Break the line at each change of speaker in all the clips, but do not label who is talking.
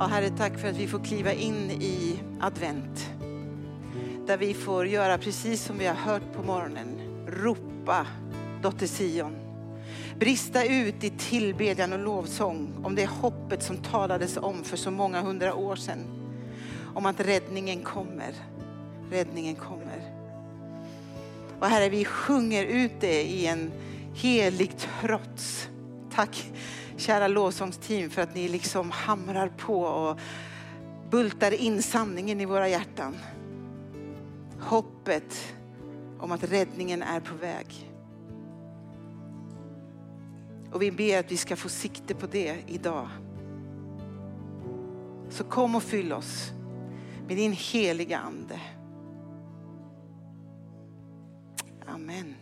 Ja, Herre, tack för att vi får kliva in i advent. Där vi får göra precis som vi har hört på morgonen. Ropa, dotter Sion. Brista ut i tillbedjan och lovsång om det hoppet som talades om för så många hundra år sedan. Om att räddningen kommer. Räddningen kommer. Och Herre, vi sjunger ut det i en helig trots. Tack kära lovsångsteam för att ni liksom hamrar på och bultar in sanningen i våra hjärtan. Hoppet om att räddningen är på väg. Och vi ber att vi ska få sikte på det idag. Så kom och fyll oss med din heliga ande. Amen.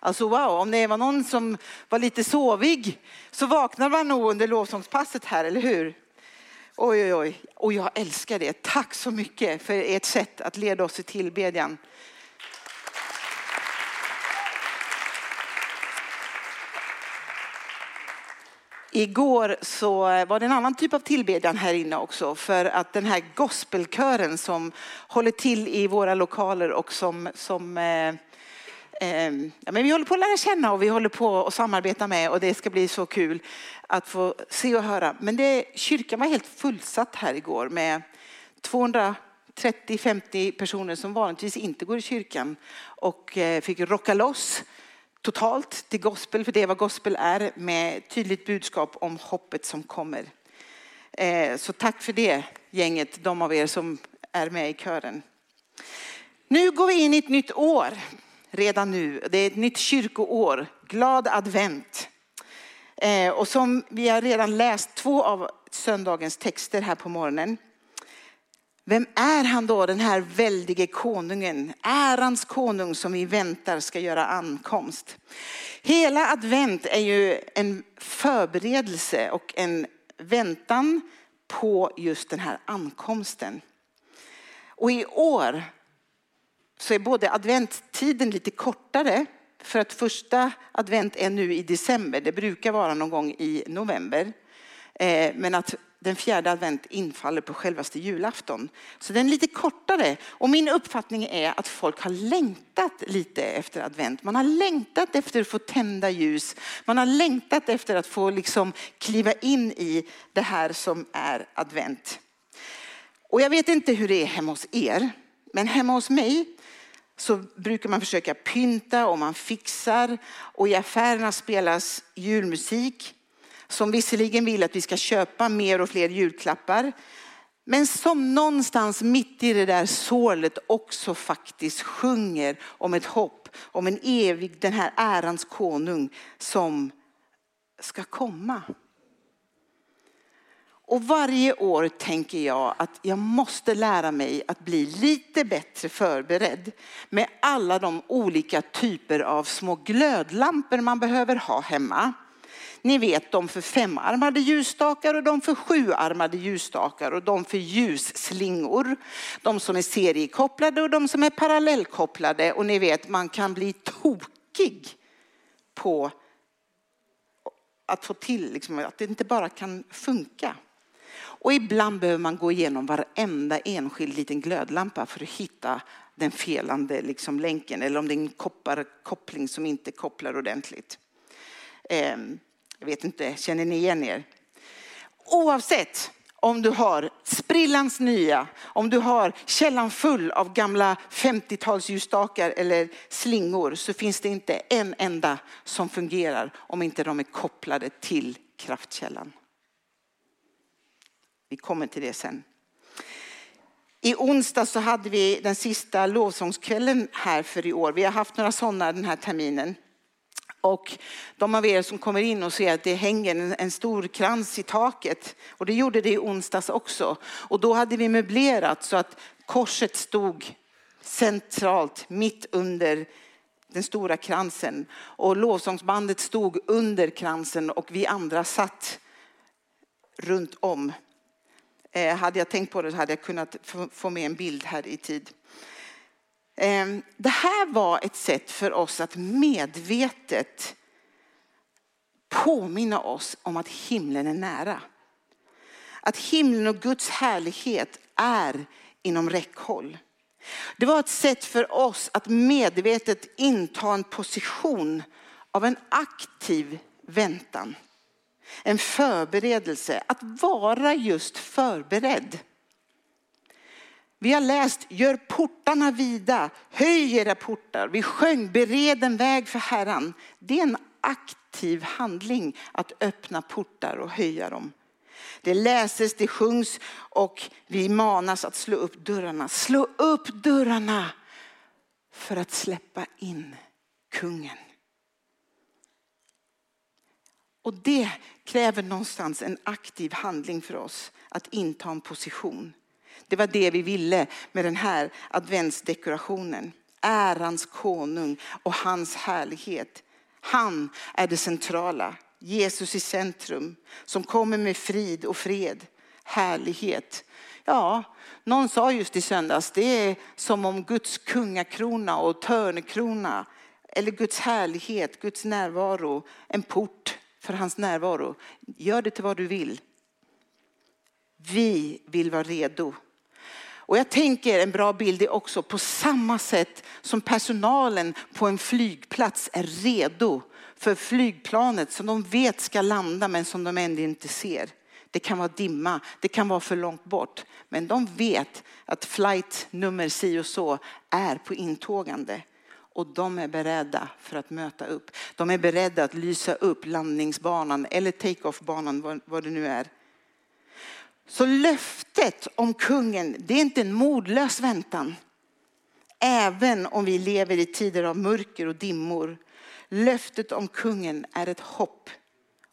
Alltså wow, om det var någon som var lite sovig så vaknar man nog under lovsångspasset här, eller hur? Oj, oj, oj. Och jag älskar det. Tack så mycket för ert sätt att leda oss i tillbedjan. Igår så var det en annan typ av tillbedjan här inne också för att den här gospelkören som håller till i våra lokaler och som, som eh, Ehm, ja, men vi håller på att lära känna och vi håller på att samarbeta med och det ska bli så kul att få se och höra. Men det, kyrkan var helt fullsatt här igår med 230-50 personer som vanligtvis inte går i kyrkan och eh, fick rocka loss totalt till gospel, för det är vad gospel är, med tydligt budskap om hoppet som kommer. Eh, så tack för det gänget, de av er som är med i kören. Nu går vi in i ett nytt år, redan nu. Det är ett nytt kyrkoår, glad advent. Eh, och som vi har redan läst två av söndagens texter här på morgonen. Vem är han då, den här väldige konungen? Ärans konung som vi väntar ska göra ankomst. Hela advent är ju en förberedelse och en väntan på just den här ankomsten. Och i år så är både adventtiden lite kortare för att första advent är nu i december. Det brukar vara någon gång i november. Eh, men att den fjärde advent infaller på självaste julafton. Så den är lite kortare. Och min uppfattning är att folk har längtat lite efter advent. Man har längtat efter att få tända ljus. Man har längtat efter att få liksom kliva in i det här som är advent. Och jag vet inte hur det är hemma hos er. Men hemma hos mig så brukar man försöka pynta och man fixar. Och i affärerna spelas julmusik som visserligen vill att vi ska köpa mer och fler julklappar. Men som någonstans mitt i det där sålet också faktiskt sjunger om ett hopp, om en evig, den här ärans konung som ska komma. Och varje år tänker jag att jag måste lära mig att bli lite bättre förberedd med alla de olika typer av små glödlampor man behöver ha hemma. Ni vet de för femarmade ljusstakar och de för sjuarmade ljusstakar och de för ljusslingor. De som är seriekopplade och de som är parallellkopplade. Och ni vet man kan bli tokig på att få till, liksom, att det inte bara kan funka. Och ibland behöver man gå igenom varenda enskild liten glödlampa för att hitta den felande liksom, länken eller om det är en kopparkoppling som inte kopplar ordentligt. Ehm, jag vet inte, känner ni igen er? Oavsett om du har sprillans nya, om du har källan full av gamla 50-talsljusstakar eller slingor så finns det inte en enda som fungerar om inte de är kopplade till kraftkällan. Vi kommer till det sen. I onsdag så hade vi den sista lovsångskvällen här för i år. Vi har haft några sådana den här terminen. Och de av er som kommer in och ser att det hänger en, stor krans i taket. Och det gjorde det i onsdags också. Och då hade vi möblerat så att korset stod centralt mitt under den stora kransen. Och lovsångsbandet stod under kransen och vi andra satt runt om. Eh, hade jag tänkt på det så hade jag kunnat få med en bild här i tid. Eh, det här var ett sätt för oss att medvetet påminna oss om att himlen är nära. Att himlen och Guds härlighet är inom räckhåll. Det var ett sätt för oss att medvetet inta en position av en aktiv väntan. En förberedelse, att vara just förberedd. Vi har läst, gör portarna vida, höj era portar. Vi sjöng, bered en väg för Herren. Det är en aktiv handling att öppna portar och höja dem. Det läses, det sjungs och vi manas att slå upp dörrarna. Slå upp dörrarna för att släppa in kungen. Och det kräver någonstans en aktiv handling för oss att inta en position. Det var det vi ville med den här adventsdekorationen. Ärans konung och hans härlighet. Han är det centrala. Jesus i centrum som kommer med frid och fred, härlighet. Ja, någon sa just i söndags, det är som om Guds kungakrona och törnekrona eller Guds härlighet, Guds närvaro, en port för hans närvaro. Gör det till vad du vill. Vi vill vara redo. Och jag tänker en bra bild är också på samma sätt som personalen på en flygplats är redo för flygplanet som de vet ska landa men som de ändå inte ser. Det kan vara dimma, det kan vara för långt bort. Men de vet att flight nummer si och så är på intågande. Och de är beredda för att möta upp. De är beredda att lysa upp landningsbanan eller take-off-banan, vad det nu är. Så löftet om kungen, det är inte en modlös väntan. Även om vi lever i tider av mörker och dimmor. Löftet om kungen är ett hopp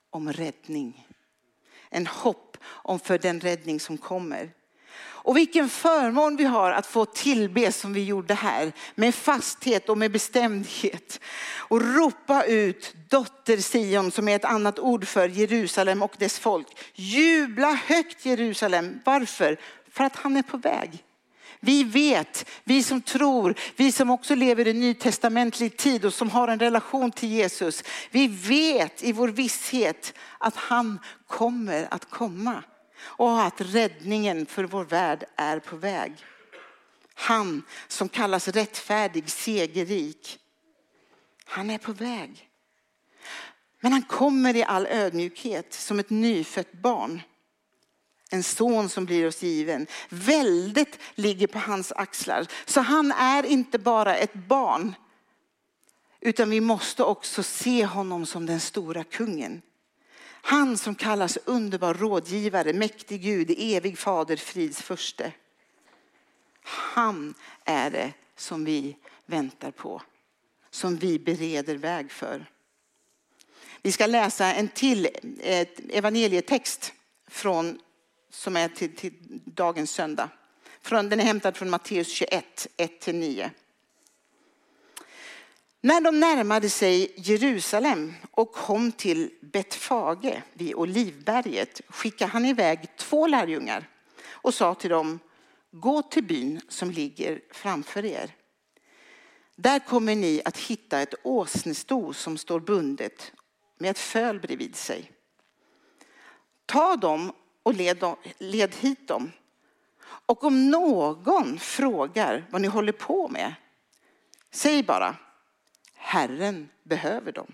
om räddning. En hopp om för den räddning som kommer. Och vilken förmån vi har att få tillbe som vi gjorde här med fasthet och med bestämdhet. Och ropa ut dotter Sion som är ett annat ord för Jerusalem och dess folk. Jubla högt Jerusalem. Varför? För att han är på väg. Vi vet, vi som tror, vi som också lever i nytestamentlig tid och som har en relation till Jesus. Vi vet i vår visshet att han kommer att komma och att räddningen för vår värld är på väg. Han som kallas rättfärdig, segerrik. Han är på väg. Men han kommer i all ödmjukhet som ett nyfött barn. En son som blir oss given. Väldet ligger på hans axlar. Så han är inte bara ett barn. Utan vi måste också se honom som den stora kungen. Han som kallas underbar rådgivare, mäktig Gud, evig fader, frids förste. Han är det som vi väntar på, som vi bereder väg för. Vi ska läsa en till evangelietext från, som är till, till dagens söndag. den är hämtad från Matteus 21, 1-9. När de närmade sig Jerusalem och kom till Betfage vid Olivberget skickade han iväg två lärjungar och sa till dem, gå till byn som ligger framför er. Där kommer ni att hitta ett åsnesto som står bundet med ett föl bredvid sig. Ta dem och led, dem, led hit dem. Och om någon frågar vad ni håller på med, säg bara Herren behöver dem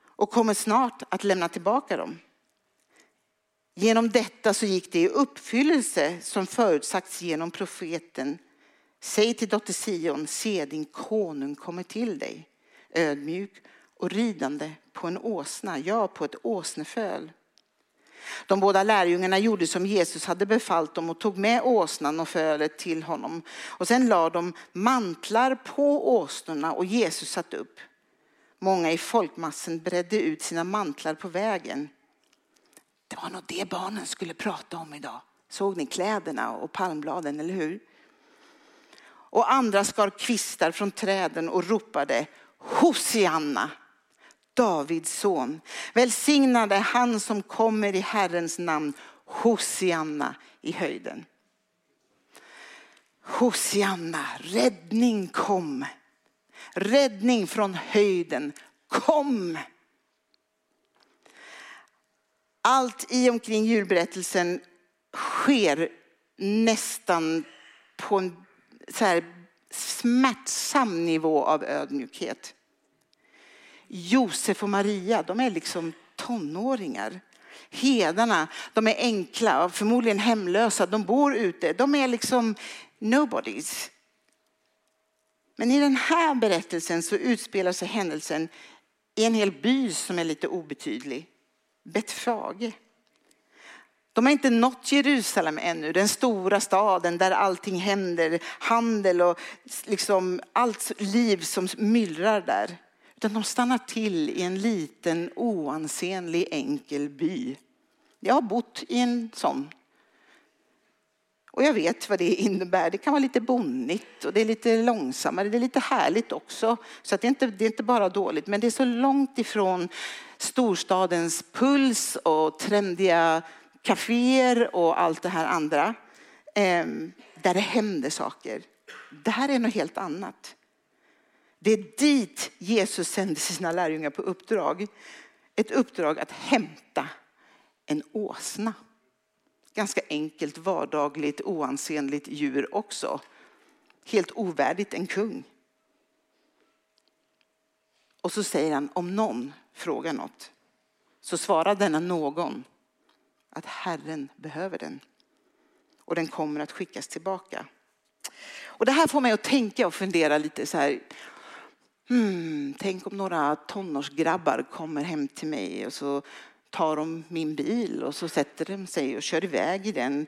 och kommer snart att lämna tillbaka dem. Genom detta så gick det i uppfyllelse som förutsagts genom profeten. Säg till dotter Sion, se din konung kommer till dig, ödmjuk och ridande på en åsna, ja på ett åsneföl. De båda lärjungarna gjorde som Jesus hade befallt dem och tog med åsnan och fölet till honom. Och sen lade de mantlar på åsnorna och Jesus satt upp. Många i folkmassan bredde ut sina mantlar på vägen. Det var nog det barnen skulle prata om idag. Såg ni kläderna och palmbladen, eller hur? Och andra skar kvistar från träden och ropade Hosianna, Davids son. Välsignad är han som kommer i Herrens namn. Hosianna i höjden. Hosianna, räddning kom. Räddning från höjden kom. Allt i omkring julberättelsen sker nästan på en så här smärtsam nivå av ödmjukhet. Josef och Maria, de är liksom tonåringar. Hedarna, de är enkla, förmodligen hemlösa, de bor ute. De är liksom nobodies. Men i den här berättelsen så utspelar sig händelsen i en hel by som är lite obetydlig. Betfage. De har inte nått Jerusalem ännu, den stora staden där allting händer, handel och liksom allt liv som myllrar där. Utan de stannar till i en liten oansenlig enkel by. Jag har bott i en sån. Och jag vet vad det innebär. Det kan vara lite bonnigt och det är lite långsammare. Det är lite härligt också. Så att det, är inte, det är inte bara dåligt, men det är så långt ifrån storstadens puls och trendiga kaféer och allt det här andra. Eh, där det händer saker. Det här är något helt annat. Det är dit Jesus sände sina lärjungar på uppdrag. Ett uppdrag att hämta en åsna. Ganska enkelt, vardagligt, oansenligt djur också. Helt ovärdigt en kung. Och så säger han, om någon frågar något, så svarar denna någon att Herren behöver den. Och den kommer att skickas tillbaka. Och det här får mig att tänka och fundera lite så här. Hmm, tänk om några tonårsgrabbar kommer hem till mig och så tar de min bil och så sätter de sig och kör iväg i den.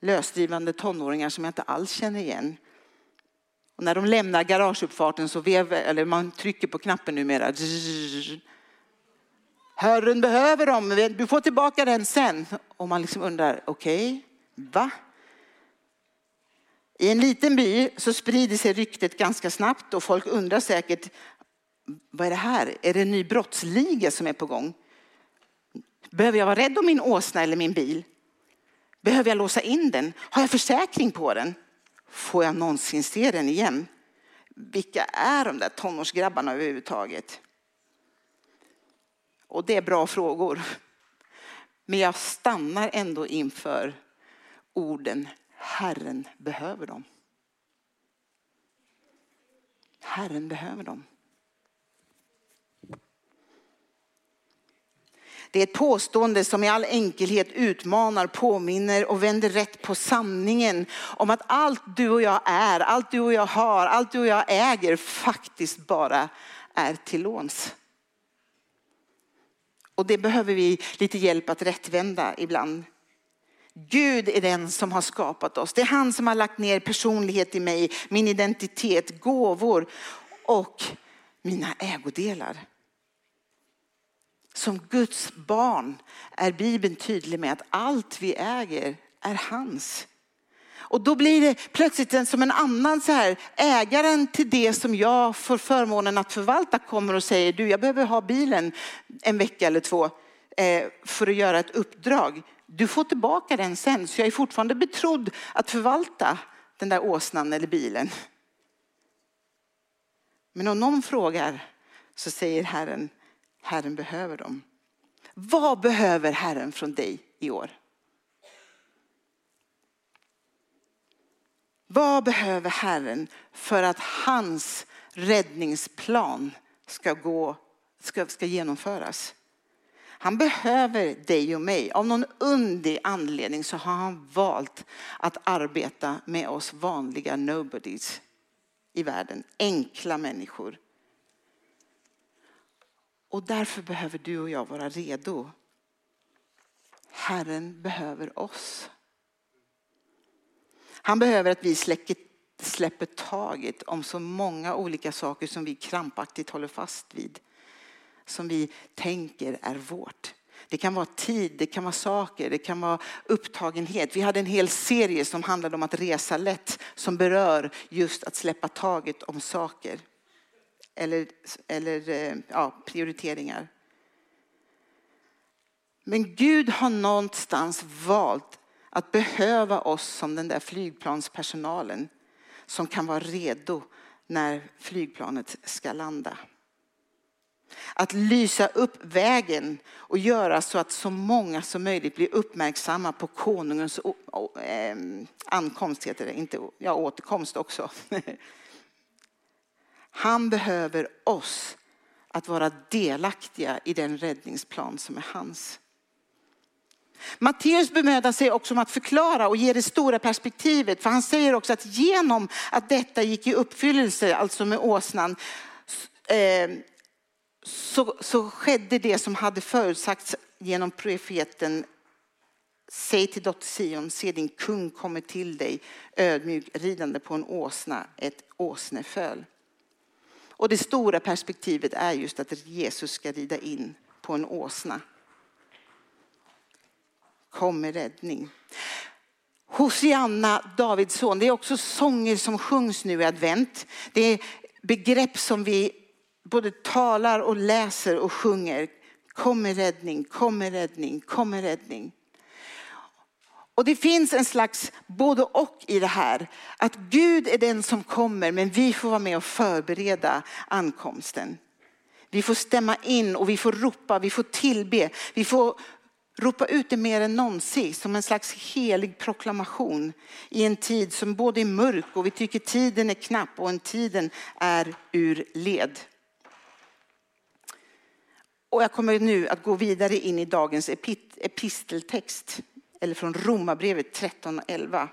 Lösdrivande tonåringar som jag inte alls känner igen. Och när de lämnar garageuppfarten så vevar, eller man trycker på knappen numera. Herren behöver dem, du får tillbaka den sen. Och man liksom undrar, okej, okay, va? I en liten by så sprider sig ryktet ganska snabbt och folk undrar säkert, vad är det här? Är det en ny brottsliga som är på gång? Behöver jag vara rädd om min åsna eller min bil? Behöver jag låsa in den? Har jag försäkring på den? Får jag någonsin se den igen? Vilka är de där tonårsgrabbarna överhuvudtaget? Och det är bra frågor. Men jag stannar ändå inför orden Herren behöver dem. Herren behöver dem. Det är ett påstående som i all enkelhet utmanar, påminner och vänder rätt på sanningen om att allt du och jag är, allt du och jag har, allt du och jag äger faktiskt bara är till låns. Och det behöver vi lite hjälp att rättvända ibland. Gud är den som har skapat oss. Det är han som har lagt ner personlighet i mig, min identitet, gåvor och mina ägodelar. Som Guds barn är Bibeln tydlig med att allt vi äger är hans. Och då blir det plötsligt en, som en annan så här, ägaren till det som jag får förmånen att förvalta kommer och säger, du jag behöver ha bilen en vecka eller två eh, för att göra ett uppdrag. Du får tillbaka den sen, så jag är fortfarande betrodd att förvalta den där åsnan eller bilen. Men om någon frågar så säger Herren, Herren behöver dem. Vad behöver Herren från dig i år? Vad behöver Herren för att hans räddningsplan ska, gå, ska, ska genomföras? Han behöver dig och mig. Av någon underlig anledning så har han valt att arbeta med oss vanliga nobodies i världen. Enkla människor. Och därför behöver du och jag vara redo. Herren behöver oss. Han behöver att vi släcker, släpper taget om så många olika saker som vi krampaktigt håller fast vid. Som vi tänker är vårt. Det kan vara tid, det kan vara saker, det kan vara upptagenhet. Vi hade en hel serie som handlade om att resa lätt som berör just att släppa taget om saker. Eller, eller eh, ja, prioriteringar. Men Gud har någonstans valt att behöva oss som den där flygplanspersonalen. som kan vara redo när flygplanet ska landa. Att lysa upp vägen och göra så att så många som möjligt blir uppmärksamma på konungens ehm, ankomst, heter det. Inte, ja, återkomst också. Han behöver oss att vara delaktiga i den räddningsplan som är hans. Matteus bemödar sig också om att förklara och ge det stora perspektivet. För han säger också att genom att detta gick i uppfyllelse, alltså med åsnan, ehm, så, så skedde det som hade förutsagts genom profeten Säg till dotter Sion, se din kung kommer till dig ödmjuk ridande på en åsna, ett åsneföl. Och det stora perspektivet är just att Jesus ska rida in på en åsna. Kom med räddning. Hosianna, Davids son, det är också sånger som sjungs nu i advent. Det är begrepp som vi både talar och läser och sjunger. Kom med räddning, kom med räddning, kom med räddning. Och det finns en slags både och i det här. Att Gud är den som kommer men vi får vara med och förbereda ankomsten. Vi får stämma in och vi får ropa, vi får tillbe, vi får ropa ut det mer än någonsin som en slags helig proklamation i en tid som både är mörk och vi tycker tiden är knapp och en tiden är ur led. Och jag kommer nu att gå vidare in i dagens episteltext, eller från Romarbrevet 13.11.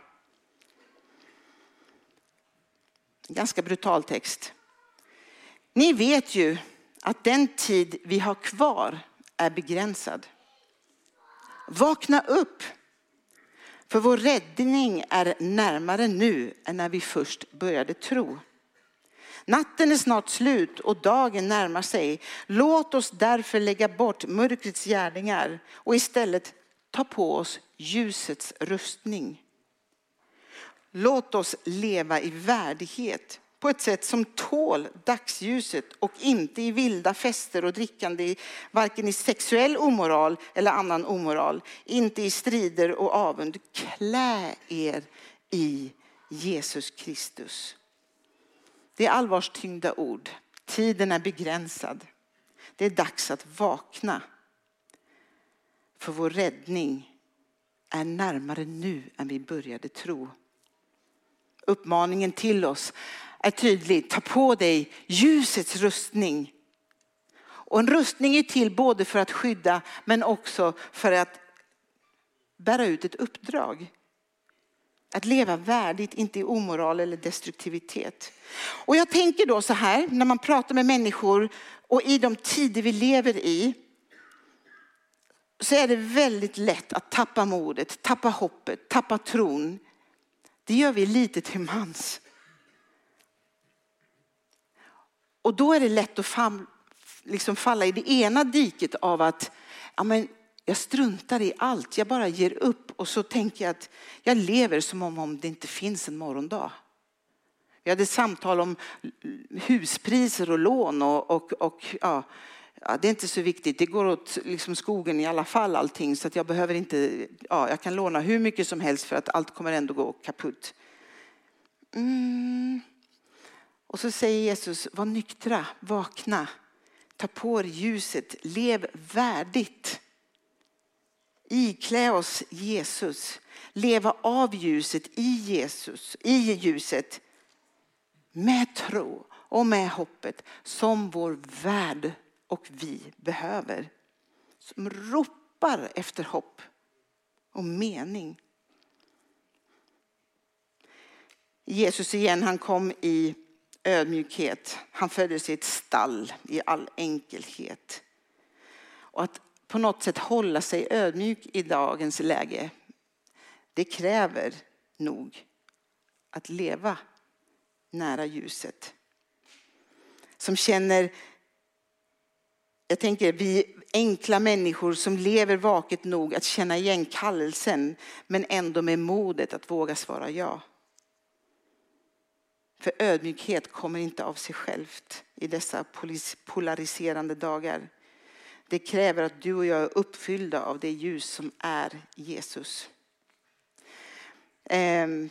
Ganska brutal text. Ni vet ju att den tid vi har kvar är begränsad. Vakna upp, för vår räddning är närmare nu än när vi först började tro. Natten är snart slut och dagen närmar sig. Låt oss därför lägga bort mörkrets gärningar och istället ta på oss ljusets rustning. Låt oss leva i värdighet på ett sätt som tål dagsljuset och inte i vilda fester och drickande, varken i sexuell omoral eller annan omoral, inte i strider och avund. Klä er i Jesus Kristus. Det är allvarstyngda ord. Tiden är begränsad. Det är dags att vakna. För vår räddning är närmare nu än vi började tro. Uppmaningen till oss är tydlig. Ta på dig ljusets rustning. Och en rustning är till både för att skydda men också för att bära ut ett uppdrag. Att leva värdigt, inte i omoral eller destruktivitet. Och jag tänker då så här, när man pratar med människor och i de tider vi lever i, så är det väldigt lätt att tappa modet, tappa hoppet, tappa tron. Det gör vi lite till mans. Och då är det lätt att liksom falla i det ena diket av att ja, men jag struntar i allt, jag bara ger upp och så tänker jag att jag lever som om det inte finns en morgondag. Vi hade samtal om huspriser och lån och, och, och ja, ja, det är inte så viktigt. Det går åt liksom skogen i alla fall allting så att jag behöver inte, ja, jag kan låna hur mycket som helst för att allt kommer ändå gå kaputt. Mm. Och så säger Jesus, var nyktra, vakna, ta på er ljuset, lev värdigt. Iklä oss Jesus, leva av ljuset i Jesus, i ljuset med tro och med hoppet som vår värld och vi behöver. Som ropar efter hopp och mening. Jesus igen, han kom i ödmjukhet. Han föddes i ett stall i all enkelhet. Och att på något sätt hålla sig ödmjuk i dagens läge, det kräver nog att leva nära ljuset. Som känner, jag tänker vi enkla människor som lever vaket nog att känna igen kallelsen men ändå med modet att våga svara ja. För ödmjukhet kommer inte av sig självt i dessa polariserande dagar. Det kräver att du och jag är uppfyllda av det ljus som är Jesus. Ehm,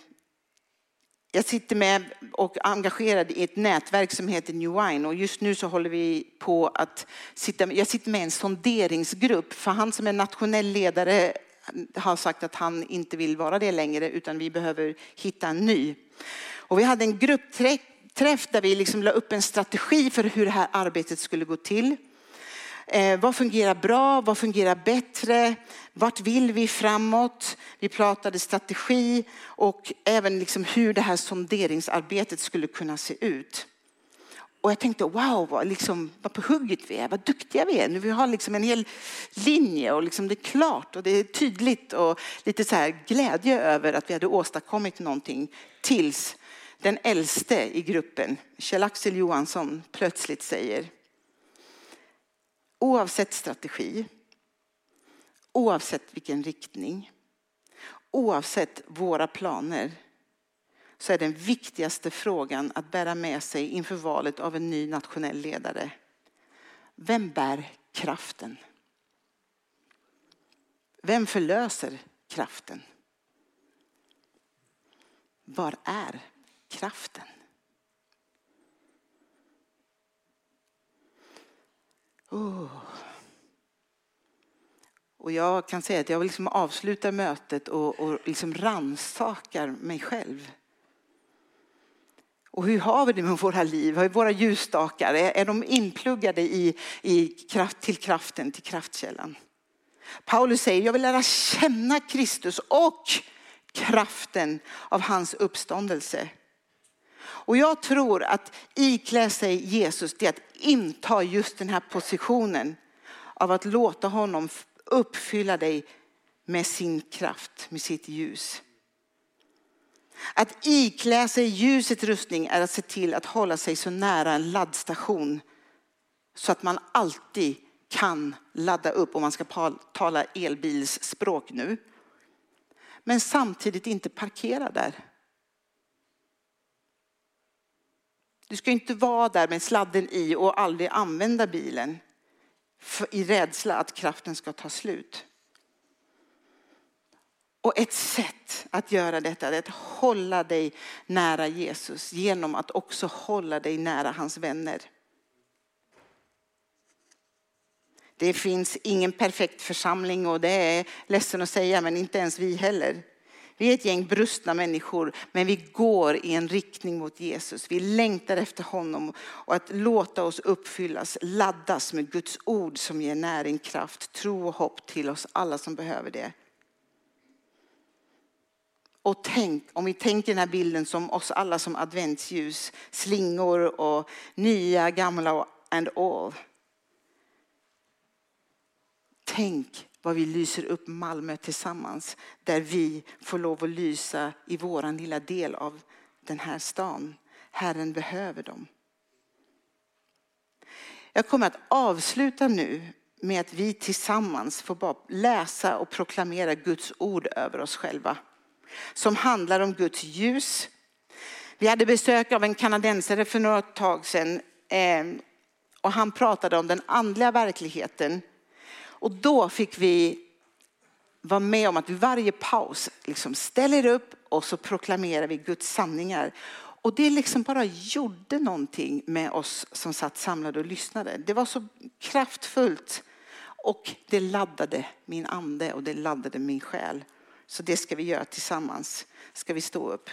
jag sitter med och är engagerad i ett nätverk som heter New Wine och just nu så håller vi på att sitta, jag sitter med i en sonderingsgrupp för han som är nationell ledare har sagt att han inte vill vara det längre utan vi behöver hitta en ny. Och vi hade en gruppträff där vi liksom la upp en strategi för hur det här arbetet skulle gå till. Eh, vad fungerar bra? Vad fungerar bättre? Vart vill vi framåt? Vi pratade strategi och även liksom hur det här sonderingsarbetet skulle kunna se ut. Och jag tänkte wow, vad, liksom, vad på hugget vi är, vad duktiga vi är. Nu vi har liksom en hel linje och liksom det är klart och det är tydligt och lite så här glädje över att vi hade åstadkommit någonting tills den äldste i gruppen, Kjell-Axel Johansson, plötsligt säger oavsett strategi, oavsett vilken riktning, oavsett våra planer så är den viktigaste frågan att bära med sig inför valet av en ny nationell ledare. Vem bär kraften? Vem förlöser kraften? Var är kraften? Oh. Och jag kan säga att jag liksom avslutar mötet och, och liksom ransakar mig själv. Och hur har vi det med våra liv? Har våra ljusstakar, är, är de inpluggade i, i kraft, till kraften, till kraftkällan? Paulus säger, jag vill lära känna Kristus och kraften av hans uppståndelse. Och jag tror att iklä sig Jesus, det är att inta just den här positionen av att låta honom uppfylla dig med sin kraft, med sitt ljus. Att iklä sig ljusets rustning är att se till att hålla sig så nära en laddstation så att man alltid kan ladda upp, om man ska tala elbilsspråk nu. Men samtidigt inte parkera där. Du ska inte vara där med sladden i och aldrig använda bilen i rädsla att kraften ska ta slut. Och ett sätt att göra detta är att hålla dig nära Jesus genom att också hålla dig nära hans vänner. Det finns ingen perfekt församling och det är ledsen att säga men inte ens vi heller. Vi är ett gäng brustna människor, men vi går i en riktning mot Jesus. Vi längtar efter honom och att låta oss uppfyllas, laddas med Guds ord som ger näring, kraft, tro och hopp till oss alla som behöver det. Och tänk, om vi tänker den här bilden som oss alla som adventsljus, slingor och nya, gamla and all. Tänk vad vi lyser upp Malmö tillsammans. Där vi får lov att lysa i våran lilla del av den här stan. Herren behöver dem. Jag kommer att avsluta nu med att vi tillsammans får bara läsa och proklamera Guds ord över oss själva. Som handlar om Guds ljus. Vi hade besök av en kanadensare för några tag sedan. Eh, och han pratade om den andliga verkligheten och då fick vi vara med om att vid varje paus liksom ställer upp och så proklamerar vi Guds sanningar. Och det liksom bara gjorde någonting med oss som satt samlade och lyssnade. Det var så kraftfullt och det laddade min ande och det laddade min själ. Så det ska vi göra tillsammans. Ska vi stå upp?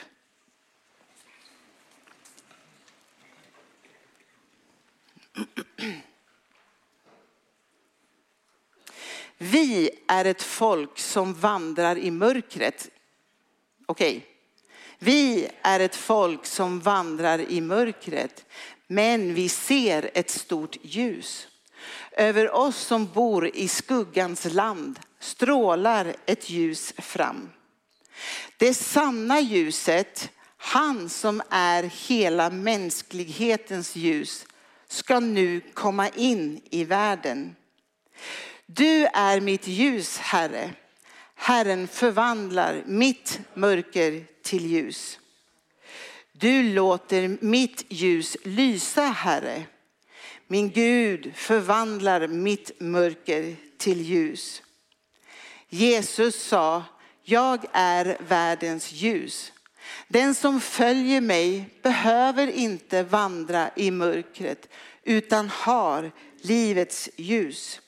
Vi är ett folk som vandrar i mörkret. Okej. Okay. Vi är ett folk som vandrar i mörkret, men vi ser ett stort ljus. Över oss som bor i skuggans land strålar ett ljus fram. Det sanna ljuset, han som är hela mänsklighetens ljus, ska nu komma in i världen. Du är mitt ljus, Herre. Herren förvandlar mitt mörker till ljus. Du låter mitt ljus lysa, Herre. Min Gud förvandlar mitt mörker till ljus. Jesus sa, jag är världens ljus. Den som följer mig behöver inte vandra i mörkret utan har livets ljus.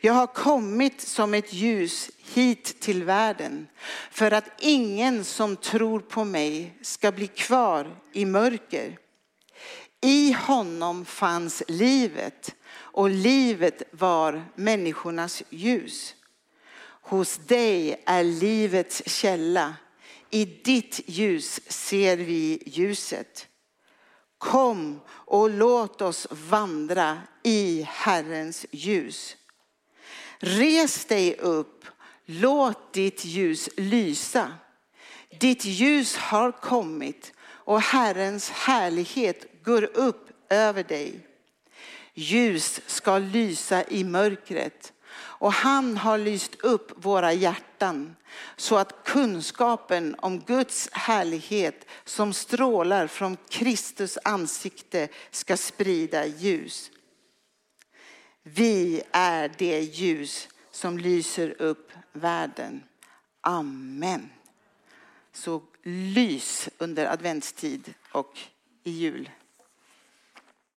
Jag har kommit som ett ljus hit till världen för att ingen som tror på mig ska bli kvar i mörker. I honom fanns livet och livet var människornas ljus. Hos dig är livets källa. I ditt ljus ser vi ljuset. Kom och låt oss vandra i Herrens ljus. Res dig upp, låt ditt ljus lysa. Ditt ljus har kommit och Herrens härlighet går upp över dig. Ljus ska lysa i mörkret och han har lyst upp våra hjärtan så att kunskapen om Guds härlighet som strålar från Kristus ansikte ska sprida ljus. Vi är det ljus som lyser upp världen. Amen. Så lys under adventstid och i jul.